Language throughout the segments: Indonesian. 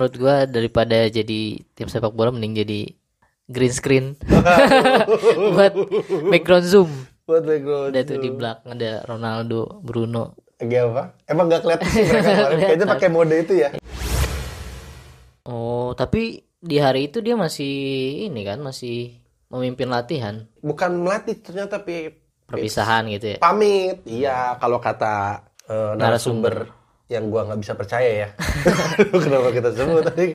menurut gua daripada jadi tim sepak bola mending jadi green screen buat background zoom Buat background. ada tuh di belakang ada Ronaldo Bruno Lagi apa? Emang nggak kelihatan sih mereka. Kayaknya pakai mode itu ya. oh tapi di hari itu dia masih ini kan masih memimpin latihan Bukan melatih ternyata tapi perpisahan gitu ya pamit. Iya, kalau kata eh, narasumber yang gua nggak bisa percaya ya. Kenapa kita sebut tadi?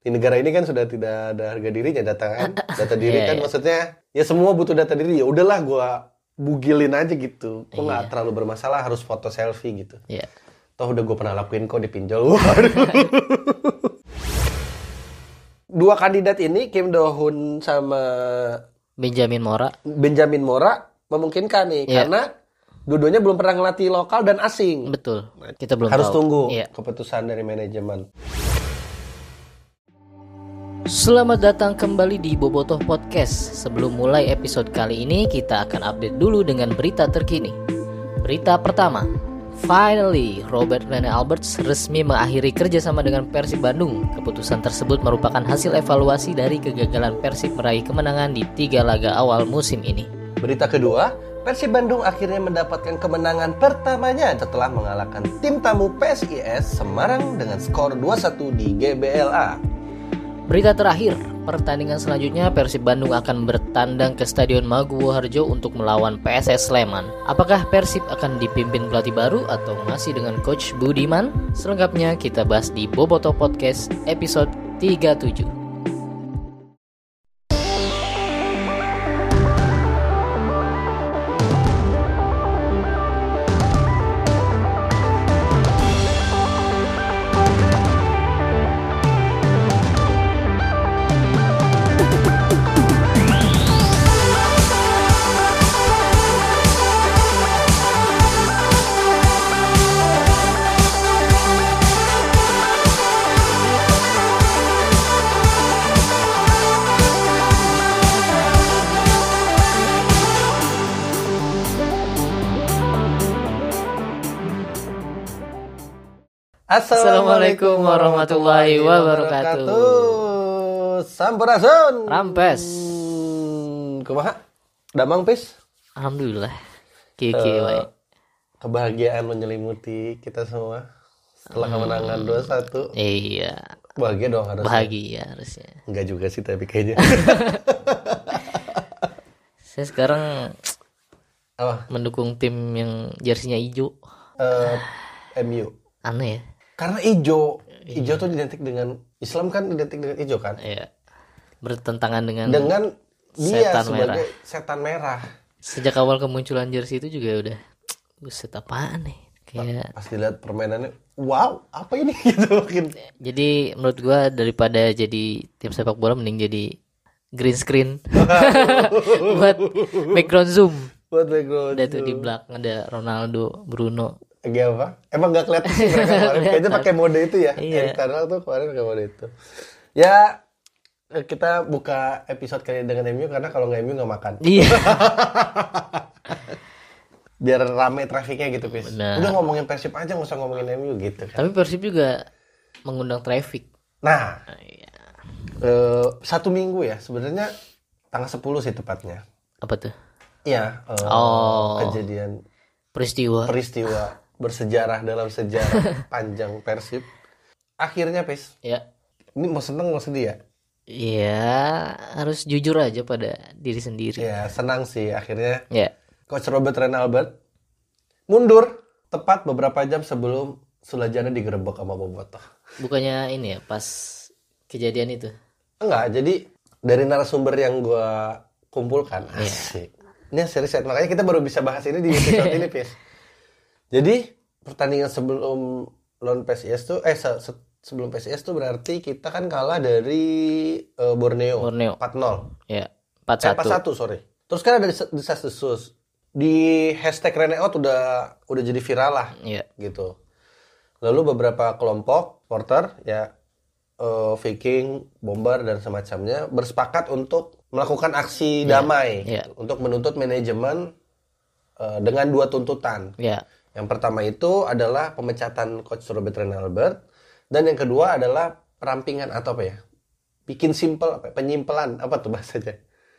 Di negara ini kan sudah tidak ada harga dirinya data kan. Data diri Iya, kan iya. maksudnya ya semua butuh data diri. Ya udahlah gua bugilin aja gitu. Kok Iya. nggak terlalu bermasalah harus foto selfie gitu. ya Toh udah gue pernah lakuin kok di pinjol. Waduh. Dua kandidat ini Kim Do Hoon sama Benjamin Mora Benjamin Mora memungkinkan nih Iya. karena dua-duanya belum pernah ngelatih lokal dan asing. betul kita belum Harus tahu tunggu Iya. keputusan dari manajemen. Selamat datang kembali di Bobotoh Podcast. Sebelum mulai episode kali ini, kita akan update dulu dengan berita terkini. Berita pertama, finally Robert Rene Alberts resmi mengakhiri kerjasama dengan Persib Bandung. Keputusan tersebut merupakan hasil evaluasi dari kegagalan Persib meraih kemenangan di tiga laga awal musim ini. Berita kedua, Persib Bandung akhirnya mendapatkan kemenangan pertamanya setelah mengalahkan tim tamu PSIS Semarang dengan skor 2-1 di GBLA. Berita terakhir, pertandingan selanjutnya Persib Bandung akan bertandang ke Stadion Maguwo Harjo untuk melawan PSS Sleman. Apakah Persib akan dipimpin pelatih baru atau masih dengan coach Budiman? Selengkapnya kita bahas di Boboto Podcast episode 37. Assalamualaikum warahmatullahi wabarakatuh. Sampurasun. Rampes. Hmm, kumaha? Damang pis? Alhamdulillah. Kiki Eh, wae. Kebahagiaan menyelimuti kita semua setelah kemenangan 2-1. Iya, Bahagia dong harus. bahagia harusnya. Enggak juga sih tapi kayaknya. Saya sekarang Apa? mendukung tim yang jersinya hijau. Eh, MU. Aneh ya. Karena ijo, ijo tuh identik dengan Islam kan identik dengan ijo kan? Iya. Bertentangan dengan Dengan dia Setan sebagai setan merah. sejak awal kemunculan jersey itu juga udah buset apaan nih kayak Pas dilihat permainannya, wow, apa ini gitu makin. jadi menurut gua daripada jadi tim sepak bola mending jadi green screen buat background zoom Buat background. ada tuh di belakang ada Ronaldo Bruno Lagi apa? Emang nggak kelihatan sih mereka kemarin. Kayaknya pakai mode itu ya. Iya. Karena tuh kemarin pakai mode itu. Ya kita buka episode kali dengan MU karena kalau nggak MU nggak makan. iya Biar rame trafiknya gitu, Pis. Benar. Udah ngomongin Persib aja nggak usah ngomongin MU gitu kan. tapi Persib juga mengundang traffic Nah, Ah, iya. eh, satu minggu ya sebenarnya tanggal 10 sih tepatnya. apa tuh Iya, eh, Oh. kejadian peristiwa peristiwa bersejarah dalam sejarah panjang Persib. Akhirnya, Pis. ya Ini mau seneng mau sedih ya? ya harus jujur aja pada diri sendiri Ya senang sih akhirnya ya Coach Robert Renalbert mundur tepat beberapa jam sebelum Sulajana digerebek sama Bobotoh. bukannya ini ya pas kejadian itu Enggak, jadi dari narasumber yang gua kumpulkan asik. Ini serius ya, makanya kita baru bisa bahas ini di episode ini, Pis. Jadi pertandingan sebelum lawan PSIS tuh eh se- se- sebelum PSIS tuh berarti kita kan kalah dari eh, Borneo, Borneo. 4-0. ya Eh, 41 4-1 sorry. Terus kan ada desas desus di hashtag Reneot udah udah jadi viral lah ya gitu. Lalu beberapa kelompok porter ya eh, Viking, Bomber dan semacamnya bersepakat untuk melakukan aksi damai iya. untuk menuntut manajemen eh, dengan dua tuntutan. ya Yang pertama itu adalah pemecatan coach Robert Renalbert Dan yang kedua adalah perampingan atau apa ya? Bikin simple apa? ya? Penyimpelan apa tuh bahasanya?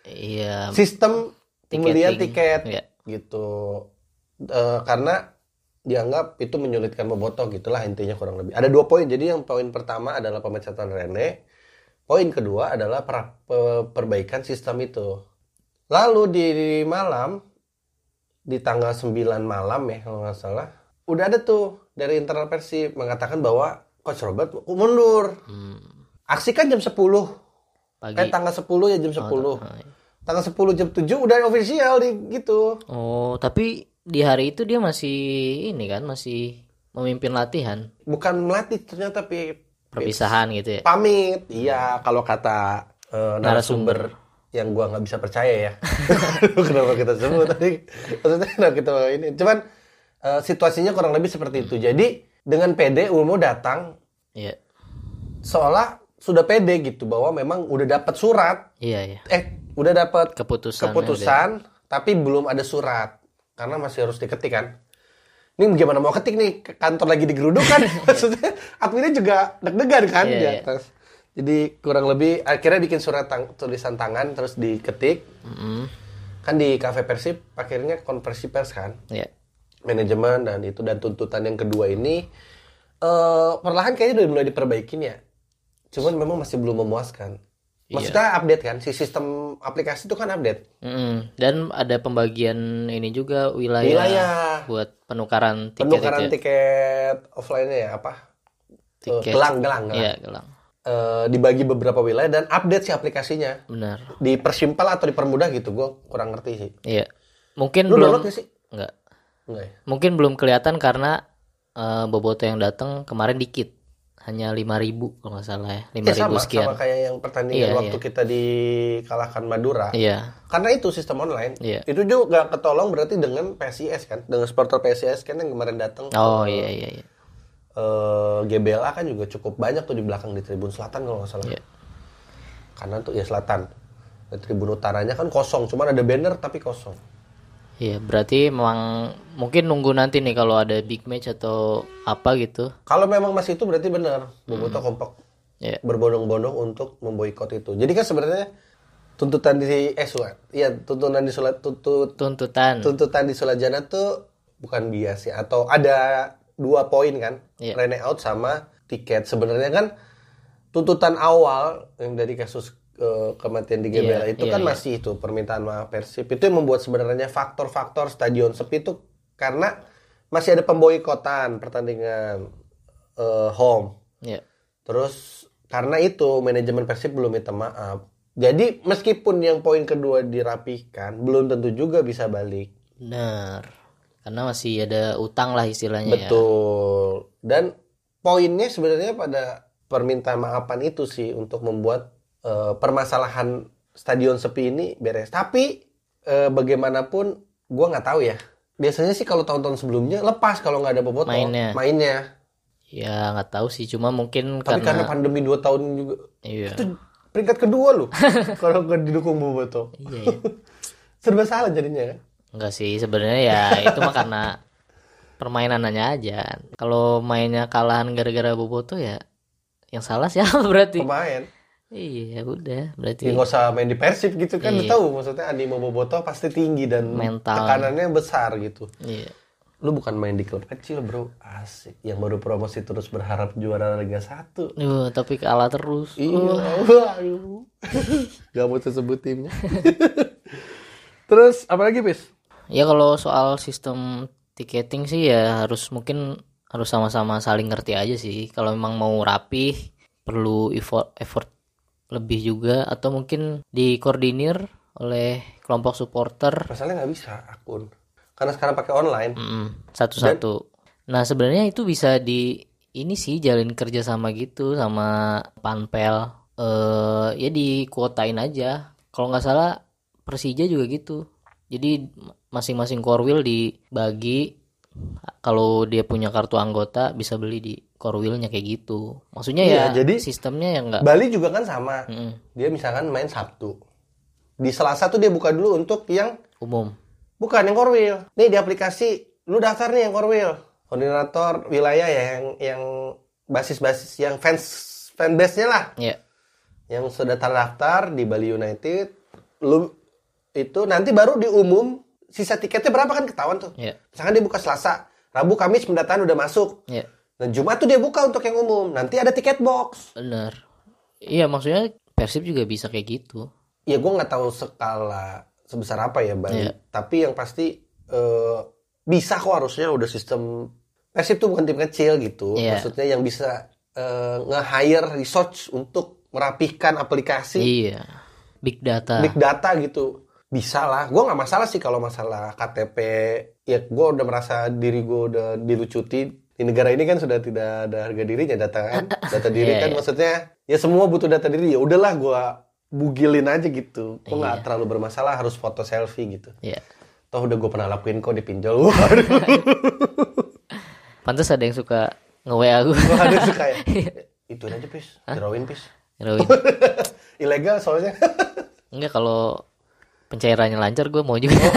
Iya. Sistem pembelian tiket Iya. gitu. Eh, karena dianggap itu menyulitkan bobotoh gitulah intinya kurang lebih. Ada dua poin. Jadi yang poin pertama adalah pemecatan Rene. Poin kedua adalah per- pe- perbaikan sistem itu. Lalu di malam di tanggal 9 malam ya kalau nggak salah udah ada tuh dari internal Persib mengatakan bahwa coach Robert mundur. Hmm, Aksi kan jam 10. pagi. Eh tanggal 10 ya jam 10. Ah, iya. Tanggal 10 jam 7 udah official di gitu. Oh, tapi di hari itu dia masih ini kan, masih memimpin latihan, Bukan melatih ternyata tapi perpisahan gitu ya. pamit. Iya, kalau kata eh, narasumber yang gua nggak bisa percaya ya. kenapa kita sebut tadi? Maksudnya kenapa kita ini? Cuman eh, situasinya kurang lebih seperti itu. Jadi dengan PD Ulmo datang Iya. seolah sudah pede gitu bahwa memang udah dapat surat. Iya, iya. Eh, udah dapat Keputusan. keputusan tapi belum ada surat karena masih harus diketik kan. Ini gimana mau ketik nih kantor lagi digeruduk kan? Maksudnya adminnya juga deg-degan kan Iya, di iya. atas. Jadi kurang lebih akhirnya bikin surat tang- tulisan tangan terus diketik. Mm-mm. Kan di Cafe Persib akhirnya konversi pers kan. Iya. Manajemen dan itu dan tuntutan yang kedua ini eh perlahan kayaknya udah mulai diperbaikin ya. Cuman memang masih belum memuaskan. Iya. Maksudnya update kan, si sistem aplikasi itu kan update. Mm-mm. Dan ada pembagian ini juga wilayah, Wilayah. buat penukaran tiket penukaran itu ya. tiket offline-nya ya apa? Eh, Tiket. gelang, gelang, gelang. Iya, gelang. Eh, dibagi beberapa wilayah dan update si aplikasinya. Benar. Dipersimpel atau dipermudah gitu, gue kurang ngerti sih. Iya. Mungkin Lu belum download sih? enggak. Enggak ya? Mungkin belum kelihatan karena eh, boboto yang datang kemarin dikit. Hanya 5000 kalau nggak salah ya. 5000 Ya sama, sekian. sama kayak yang pertandingan Iya, waktu iya. kita dikalahkan Madura. Iya. Karena itu sistem online. Iya. Itu juga ketolong berarti dengan PSIS kan, dengan supporter PSIS kan yang kemarin datang. Oh iya iya iya. Eh, GBLA kan juga cukup banyak tuh di belakang di Tribun Selatan kalau nggak salah. Iya. Kanan tuh ya Selatan. Di Tribun Utaranya kan kosong, cuman ada banner tapi kosong. Iya, berarti memang mungkin nunggu nanti nih kalau ada big match atau apa gitu. Kalau memang masih itu berarti benar, Boboto kompak Iya. berbondong-bondong untuk memboikot itu. Jadi kan sebenarnya tuntutan di eh surat, iya tuntutan di surat tuntut Tuntutan. tuntutan di Sulajana tuh bukan bias ya atau ada dua poin kan, Iya. Rene out sama tiket. Sebenarnya kan tuntutan awal yang dari kasus eh, kematian di Iya, itu iya, kan iya. masih itu permintaan maaf Persib itu yang membuat sebenarnya faktor-faktor stadion sepi itu karena masih ada pemboikotan pertandingan eh, home. Iya. Terus karena itu manajemen Persib belum minta maaf. Jadi meskipun yang poin kedua dirapikan, belum tentu juga bisa balik. Benar. Karena masih ada utang lah istilahnya ya. Betul. Dan poinnya sebenarnya pada permintaan maafan itu sih untuk membuat eh, permasalahan stadion sepi ini beres. Tapi eh, bagaimanapun gua nggak tahu ya. Biasanya sih kalau tahun-tahun sebelumnya lepas kalau nggak ada bobotoh Mainnya. mainnya. Ya nggak tahu sih, cuma mungkin Tapi karena karena, pandemi dua tahun juga iya. itu peringkat kedua loh kalau nggak didukung bobotoh. Iya, iya. Serba salah jadinya kan. Enggak sih, sebenarnya ya itu mah karena permainannya aja. Kalau mainnya kalahan gara-gara boboto ya yang salah siapa berarti? Pemain. Iya, udah. Berarti Ya nggak usah main di Persib gitu kan. Iya. Tahu maksudnya animo bobotoh pasti tinggi dan Mental. tekanannya besar gitu. iya. Lu bukan main di klub kecil bro, asik. Yang baru promosi terus berharap juara Liga 1. Duh, tapi kalah terus. Iya, Uh, waduh. Gak mau sebut timnya. terus apalagi Pis? Ya kalau soal sistem tiketing sih ya harus mungkin harus sama-sama saling ngerti aja sih. Kalau memang mau rapih perlu effort, effort lebih juga atau mungkin dikoordinir oleh kelompok supporter Masalahnya nggak bisa akun. Karena sekarang pakai online. Mm, satu-satu. Nah sebenarnya itu bisa di ini sih jalin kerja sama gitu sama panpel. eh ya dikuotain aja. Kalau nggak salah Persija juga gitu. Jadi masing-masing korwil dibagi. Kalau dia punya kartu anggota bisa beli di korwilnya kayak gitu. Maksudnya Iya, ya jadi- sistemnya yang nggak. Bali juga kan sama. Mm-mm, Dia misalkan main Sabtu. Di Selasa tuh dia buka dulu untuk yang umum. Bukan yang korwil. Nih di aplikasi lu daftar nih yang korwil. Koordinator wilayah ya yang yang basis-basis yang fans fanbase-nya lah ya yang sudah terdaftar di Bali United lu itu nanti baru diumum sisa tiketnya berapa kan ketahuan tuh. Ya misalkan dia buka Selasa Rabu Kamis pendataan udah masuk. Ya nah Jumat tuh dia buka untuk yang umum nanti ada tiket box. Benar iya maksudnya Persib juga bisa kayak gitu. Ya gue nggak tahu skala sebesar apa ya Bali Iya. tapi yang pasti eh, bisa kok harusnya udah sistem Persib tuh bukan tim kecil gitu. Iya. maksudnya yang bisa eh, nge-hire research untuk merapihkan aplikasi. Iya. Big data. Big data gitu bisa lah gue nggak masalah sih kalau masalah KTP ya gue udah merasa diri gue udah dilucuti. Di negara ini kan sudah tidak ada harga dirinya data kan? Data diri Iya, kan iya. maksudnya ya semua butuh data diri. Ya udahlah gue bugilin aja gitu. Gue nggak Iya. terlalu bermasalah harus foto selfie gitu. Ya toh udah gue pernah lakuin kok di pinjol. Waduh. Pantas ada yang suka nge WA gue ada suka ya? Iya. itu aja pis. Drawing pis. Heroin. ilegal soalnya. Enggak kalau pencairannya lancar gue mau juga.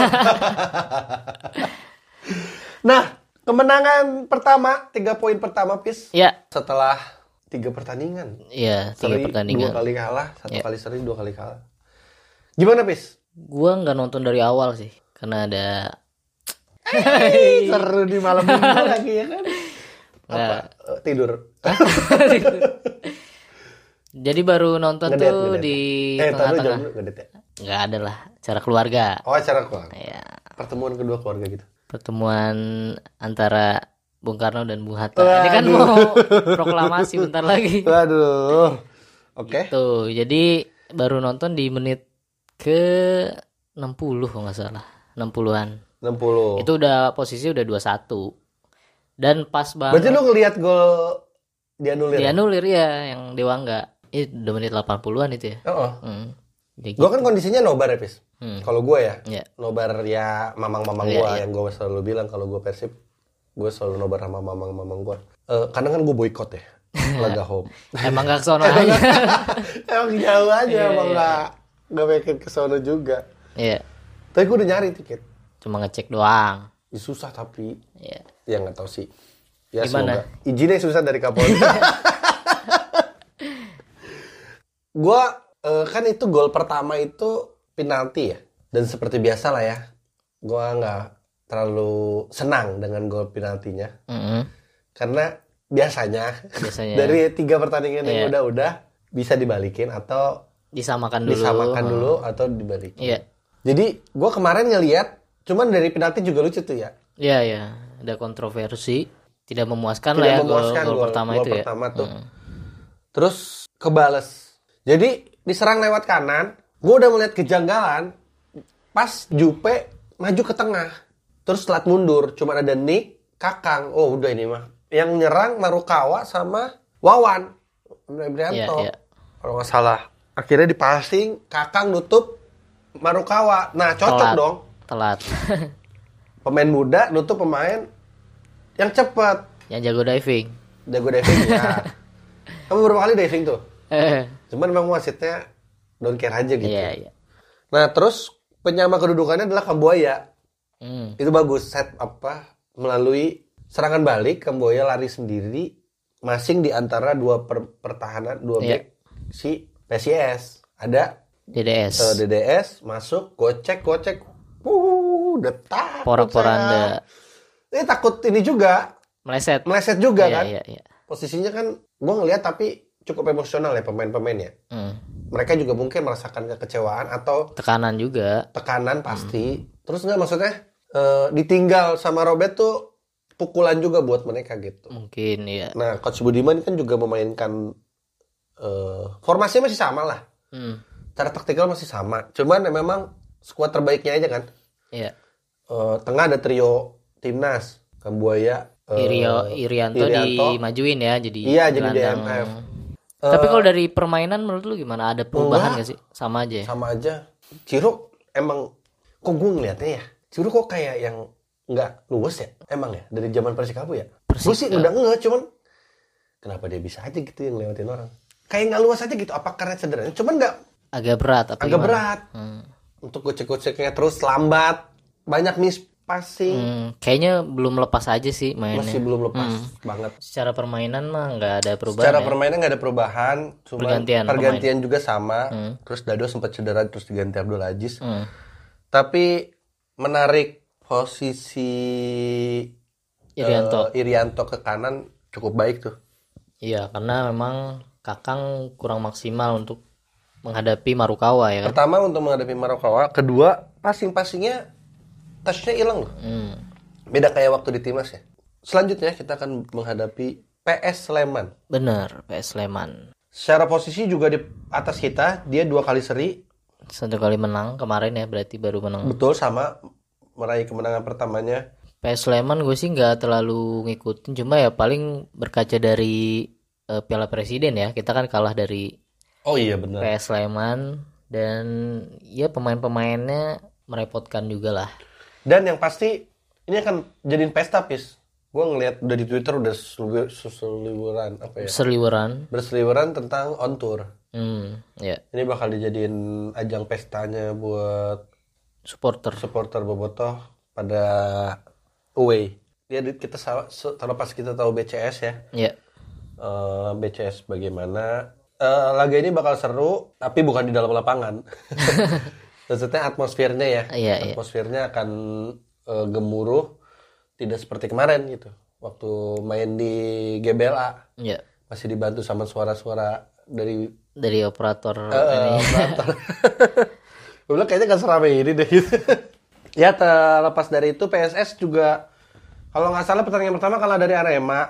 Nah kemenangan pertama tiga poin pertama pis. Ya. Setelah tiga pertandingan. Iya tiga seri pertandingan. dua kali kalah satu Ya. kali seri dua kali kalah. Gimana pis? Gue nggak nonton dari awal sih karena ada seru di malam minggu lagi ya kan? Apa. Eh, tidur. Jadi baru nonton Ngedet, tuh ngedet. di eh tengah-tengah. ya nggak ada lah cara keluarga. Oh acara keluarga. Ya pertemuan kedua keluarga gitu? Pertemuan antara Bung Karno dan Bung Hatta. Ini kan mau proklamasi bentar lagi. Waduh. Oke. Tuh jadi baru nonton di menit ke 60 kalau nggak salah. 60-an 60 itu udah posisi udah 21 dan pas berarti banget lu ngelihat gol dianulir ya? dianulir ya yang Dewa itu udah menit 80-an itu ya? Oh, oh. hmm. Jadi gue kan kondisinya nobar ya pis Hmm. kalau gue ya ya nobar ya mamang-mamang Iya, gua iya. yang gue selalu bilang kalau gue persib gue selalu nobar sama mamang-mamang gue Eh kadang kan gue boykot ya laga home. Emang gak kesono aja. Emang jauh aja Iya, emang iya. nggak nggak mikir ke sono juga. Iya. Tapi gue udah nyari tiket. Cuma ngecek doang. Ya, susah tapi. Iya. Ya nggak tahu sih. Ya Gimana? semoga. Izinnya susah dari Kapolda gue eh, kan itu gol pertama itu penalti ya dan seperti biasa lah ya gue nggak terlalu senang dengan gol penaltinya Mm-mm. karena biasanya biasanya dari tiga pertandingan yang Iya. udah-udah bisa dibalikin atau disamakan dulu disamakan Hmm. dulu atau dibalikin. Iya Jadi gue kemarin ngelihat, cuman dari penalti juga lucu tuh ya. Iya ya, ada kontroversi, tidak memuaskan Tidak lah ya gol, memuaskan gol gol- pertama gol itu ya. pertama tuh. Mm. Terus kebales. Jadi diserang lewat kanan, gue udah melihat kejanggalan. Pas Jupe maju ke tengah, terus telat mundur. Cuma ada Nick, Kakang. Oh udah ini mah. Yang nyerang Marukawa sama Wawan. Brianto. Iya, iya. Kalau nggak salah. Akhirnya dipasing, Kakang nutup Marukawa. Nah cocok Telat. dong. Telat. Pemain muda nutup pemain yang cepat. Yang jago diving. Jago diving ya. Kamu berapa kali diving tuh? Eh, Cuman memang wasitnya don't care aja gitu. Iya iya. Nah, terus penyama kedudukannya adalah Kamboya. Hmm. Itu bagus set apa melalui serangan balik Kamboya lari sendiri masing di antara dua per- pertahanan dua Iya. back si PCS. Ada DDS. eh, DDS masuk gocek gocek. Uh, detak. Porak-poranda. Ini takut ini juga Meleset. meleset juga Iya kan. iya iya. Posisinya kan gue ngelihat tapi cukup emosional ya pemain-pemainnya. Hmm. Mereka juga mungkin merasakan kekecewaan atau Tekanan juga. tekanan pasti. Terus nggak maksudnya eh, ditinggal sama Robert tuh pukulan juga buat mereka gitu. Mungkin ya. Nah, Coach Budiman kan juga memainkan eh, formasinya masih sama lah. Hmm. Cara taktikal masih sama. Cuman ya memang skuad terbaiknya aja kan. Iya. Eh, tengah ada trio timnas Kambuaya, eh, Irio Irianto, Irianto. dimajuin ya jadi Iya, jadi. DMF. Tapi kalau dari permainan menurut lu gimana? Ada perubahan Enggak. gak sih? Sama aja ya? sama aja. Ciro emang kok gue ngeliatnya ya. Ciro kok kayak yang nggak luwes ya? Emang ya dari zaman Persikabu ya? Gue sih udah nggak cuman kenapa dia bisa aja gitu yang lewatin orang? Kayak nggak luas aja gitu. Apa karena cedera? Cuman nggak Agak berat apa agak gimana? berat Hmm. untuk gocek-goceknya terus lambat. Banyak mis passing Hmm, kayaknya belum lepas aja sih mainnya. masih belum lepas banget. Secara permainan mah nggak ada perubahan. Secara ya. permainan nggak ada perubahan, cuma Pergantian pergantian, juga sama. Terus Dado sempat cedera terus diganti Abdul Aziz. Hmm. Tapi menarik posisi Irianto. eh, Irianto ke kanan cukup baik tuh. Iya, karena memang Kakang kurang maksimal untuk menghadapi Marukawa ya kan. Pertama untuk menghadapi Marokawa, kedua passing-passingnya touchnya hilang loh. Hmm. Beda kayak waktu di timnas ya. Selanjutnya kita akan menghadapi PS Sleman. Bener, PS Sleman. Secara posisi juga di atas kita, dia dua kali seri, Satu kali menang kemarin ya, berarti baru menang. betul sama meraih kemenangan pertamanya. PS Sleman gue sih nggak terlalu ngikutin, cuma ya paling berkaca dari eh, Piala Presiden ya. Kita kan kalah dari Oh iya benar. PS Sleman dan ya pemain-pemainnya merepotkan juga lah. Dan yang pasti ini akan jadiin pesta pis. Gue ngeliat udah di Twitter udah seliwer- seliweran apa ya? Serliweran. Berseliweran tentang on tour. Hmm, ya, Ini bakal dijadiin ajang pestanya buat supporter. supporter Bobotoh pada away. Ya kita se- terlepas kita tahu BCS ya. Ya, Eh, BCS bagaimana? Eh, laga ini bakal seru, tapi bukan di dalam lapangan. Maksudnya atmosfernya ya. Iya, iya. Atmosfernya akan eh, gemuruh, tidak seperti kemarin gitu. Waktu main di GBLA ya. masih dibantu sama suara-suara dari Dari operator ini. operator. Gue bilang kayaknya gak seramai ini deh gitu. ya terlepas dari itu PSS juga kalau nggak salah pertandingan pertama kalah dari Arema.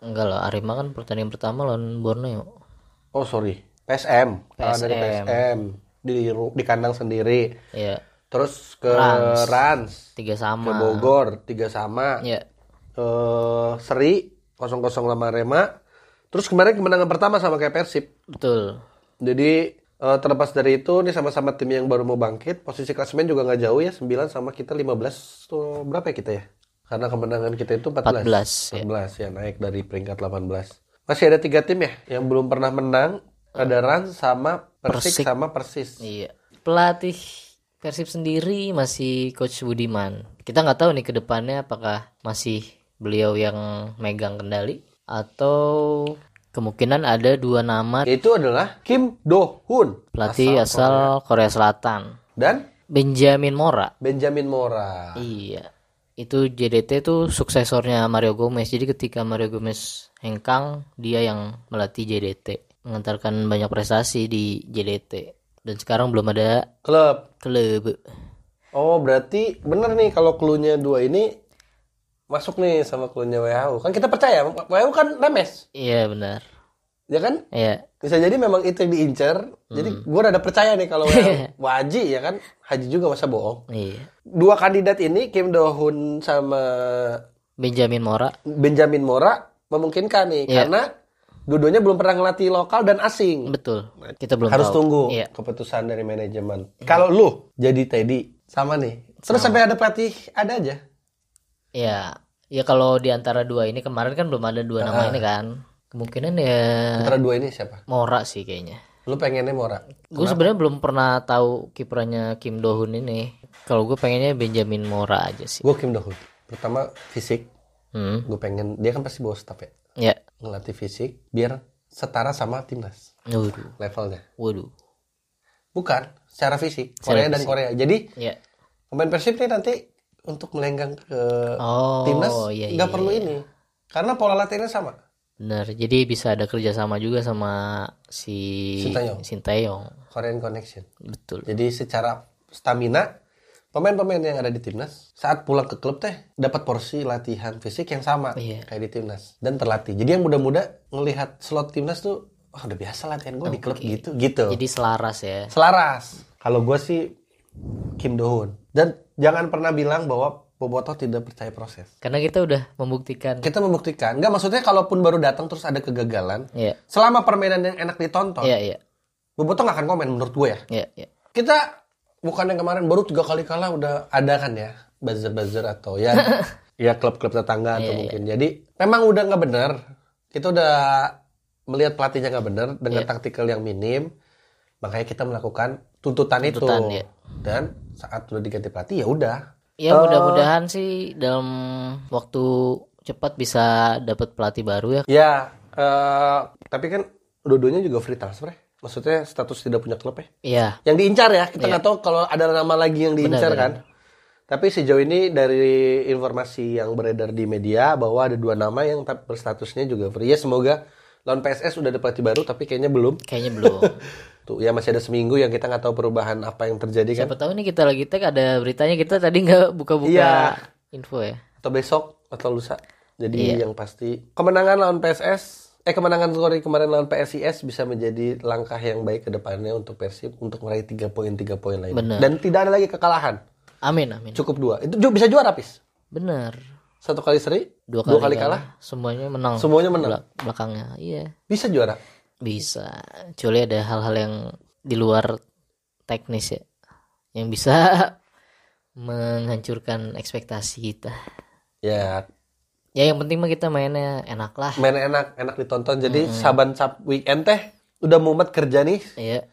Enggak lah, Arema kan pertandingan pertama lawan Borneo. Oh sorry, PSM. Kalah dari PSM. Di di kandang sendiri. Ya, Terus ke Rans. Rans, tiga ke sama. Bogor tiga sama. Ya, Eh, Seri 0-0 sama Arema. Terus kemarin kemenangan pertama sama kayak Persib. betul. Jadi eh, terlepas dari itu nih sama-sama tim yang baru mau bangkit, posisi klasemen juga nggak jauh ya, 9 sama kita 15 tuh berapa ya kita ya? Karena kemenangan kita itu 14. 14, ya. 14 ya naik dari peringkat 18. Masih ada tiga tim ya yang belum pernah menang. Ada Rans sama Persik, Persik. sama Persis. Iya. Pelatih Persib sendiri masih Coach Budiman. Kita nggak tahu nih ke depannya apakah masih beliau yang megang kendali atau kemungkinan ada dua nama Itu adalah Kim Do Hoon pelatih asal, Korea Selatan. dan Benjamin Mora. Benjamin Mora. Iya. Itu JDT tuh suksesornya Mario Gomez. Jadi ketika Mario Gomez hengkang, dia yang melatih JDT, mengantarkan banyak prestasi di JDT. Dan sekarang belum ada Klub. klub. Oh berarti bener nih kalau klunya dua ini masuk nih sama klunya WHO. Kan kita percaya WHO kan remes, Iya benar. ya kan? Iya. Bisa jadi memang itu yang diincar. Jadi Hmm. gue rada percaya nih kalau. Haji ya kan, Haji juga masa bohong. Iya. Dua kandidat ini Kim Do Hoon sama Benjamin Mora. Benjamin Mora memungkinkan nih Iya. karena dua-duanya belum pernah ngelatih lokal dan asing. Betul. Kita belum Harus tahu. tunggu Iya. keputusan dari manajemen. Kalau lu jadi Teddy sama nih. Terus sampai ada pelatih ada aja. Iya. Ya kalau di antara dua ini kemarin kan belum ada dua nama ini kan. Kemungkinan ya Antara dua ini siapa? Mora sih kayaknya. Lu pengennya Mora. Gue sebenarnya belum pernah tahu kiprahnya Kim Do Hoon ini. Kalau gue pengennya Benjamin Mora aja sih. Gue Kim Do Hoon. Pertama fisik. Hmm. Gue pengen dia kan pasti bawa staff ya. Ya. Ngelatih fisik biar setara sama timnas Waduh. levelnya. Waduh. Bukan secara fisik. Secara Korea dan fisik. Korea. Jadi Ya. pemain Persib nih nanti untuk melenggang ke Oh. timnas iya, nggak iya, perlu iya. ini. Karena pola latihannya sama. Benar. Jadi bisa ada kerjasama juga sama si Sintayong. Sintayong. Korean Connection. Betul. Jadi secara stamina pemain-pemain yang ada di timnas saat pulang ke klub teh dapat porsi latihan fisik yang sama Iya. kayak di timnas dan terlatih. Jadi yang muda-muda ngelihat slot timnas tuh wah udah biasa latihan gue di klub gitu gitu. Jadi selaras ya. Selaras. Kalau gue sih Kim Do Hoon. Dan jangan pernah bilang bahwa Bobotoh tidak percaya proses. Karena kita udah membuktikan. Kita membuktikan. Nggak maksudnya kalaupun baru datang terus ada kegagalan. Iya. Selama permainan yang enak ditonton. Iya, iya. Bobotoh nggak akan komen menurut gue ya. Iya, iya. Kita bukan yang kemarin baru tiga kali kalah udah ada kan ya buzzer-buzzer atau ya ya klub-klub tetangga atau mungkin. Jadi memang udah nggak benar. Kita udah melihat pelatihnya nggak benar dengan taktikal yang minim. Makanya kita melakukan tuntutan, Tuntutan, itu. iya. Dan saat udah diganti pelatih ya udah. Ya mudah-mudahan sih dalam waktu cepat bisa dapat pelatih baru ya. Ya, eh, tapi kan dua-duanya juga free transfer ya. Maksudnya status tidak punya klub ya. Iya. Yang diincar ya, kita nggak tahu kalau ada nama lagi yang diincar kan. Tapi sejauh ini dari informasi yang beredar di media bahwa ada dua nama yang berstatusnya juga free. Ya semoga lawan PSS udah ada pelatih baru tapi kayaknya belum. Kayaknya belum. Tuh ya masih ada seminggu yang kita nggak tahu perubahan apa yang terjadi kan. Siapa tahu nih kita lagi tag ada beritanya kita tadi nggak buka-buka Iya. info ya. Atau besok atau lusa. Jadi yang pasti kemenangan lawan PSS eh kemenangan sorry kemarin lawan PSIS bisa menjadi langkah yang baik ke depannya untuk Persib untuk meraih tiga poin tiga poin lain. Bener. Dan tidak ada lagi kekalahan. Amin amin. Cukup dua. Itu bisa juara pis. Bener. Satu kali seri, Dua dua kali, kali, kalah, Semuanya menang. semuanya menang. Belak- belakangnya. Iya. Bisa juara. Bisa. Kecuali ada hal-hal yang di luar teknis ya. Yang bisa menghancurkan ekspektasi kita. Ya, Ya yang penting mah kita mainnya enak lah. main enak, enak ditonton. Jadi saban sab weekend teh udah mumet kerja nih Iya.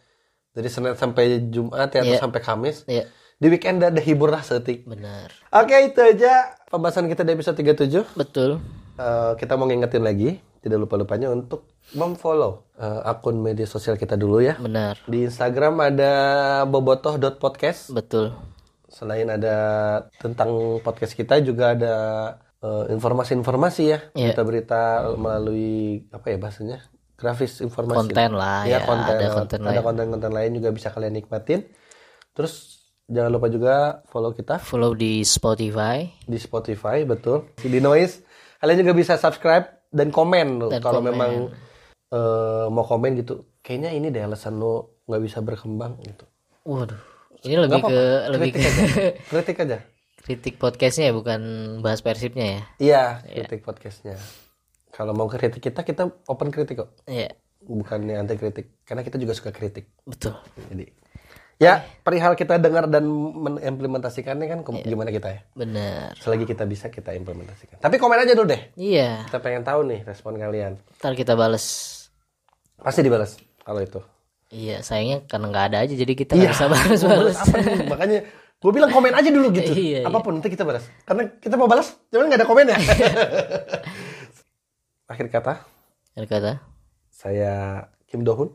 dari Senin sampai Jumat ya atau Iya. sampai Kamis. Iya. Di weekend ada hibur lah setik. Benar. Oke, itu aja pembahasan kita di episode 37. Betul. Eh, kita mau ngingetin lagi, tidak lupa-lupanya untuk memfollow eh, akun media sosial kita dulu ya. Benar. Di Instagram ada bobotoh.podcast. Betul. Selain ada tentang podcast kita juga ada eh, informasi-informasi ya, berita-berita melalui apa ya bahasanya? grafis informasi. Konten lah ya, ya, konten. ada konten ada lain. konten-konten lain juga bisa kalian nikmatin. Terus jangan lupa juga follow kita Follow di Spotify. di Spotify betul di Noise kalian juga bisa subscribe dan komen Dan kalau komen. memang eh, mau komen gitu kayaknya ini deh alasan lo nggak bisa berkembang gitu Waduh. Ini lebih Nggak ke apa-apa, lebih kritik ke aja kritik aja kritik podcastnya ya, bukan bahas persibnya ya. iya kritik podcastnya kalau mau kritik kita kita open kritik kok Iya. bukannya anti kritik karena kita juga suka kritik Betul. jadi ya perihal kita dengar dan mengimplementasikannya kan ke- gimana kita ya Benar. selagi kita bisa kita implementasikan tapi komen aja dulu deh Iya. kita pengen tahu nih respon kalian Ntar kita bales. pasti dibalas kalau itu Iya, sayangnya karena nggak ada aja jadi kita Iya, nggak bisa balas mau balas. balas apa nih? Makanya gue bilang komen aja dulu gitu. Iya, iya. Apa pun nanti kita balas. Karena kita mau balas, cuman nggak ada komen ya. Akhir kata, Ada kata saya Kim Dohun.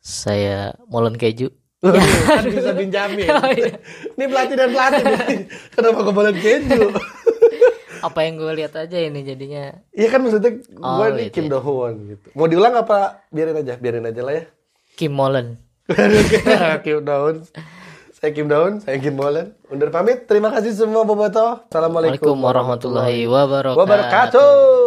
saya molen keju. kan bisa pinjamin. Oh, iya. Ini pelatih dan pelatih. Kenapa gue boleh keju? Apa yang gue lihat aja ini jadinya. Iya kan maksudnya gue Oh, nih gitu Kim Dohun gitu. Mau diulang apa? Biarin aja, biarin aja lah ya. Kim Molen. Kim Daun. Saya Kim Daun, saya Kim Molen. Undur pamit. Terima kasih semua Boboto. Assalamualaikum warahmatullahi wabarakatuh. wabarakatuh.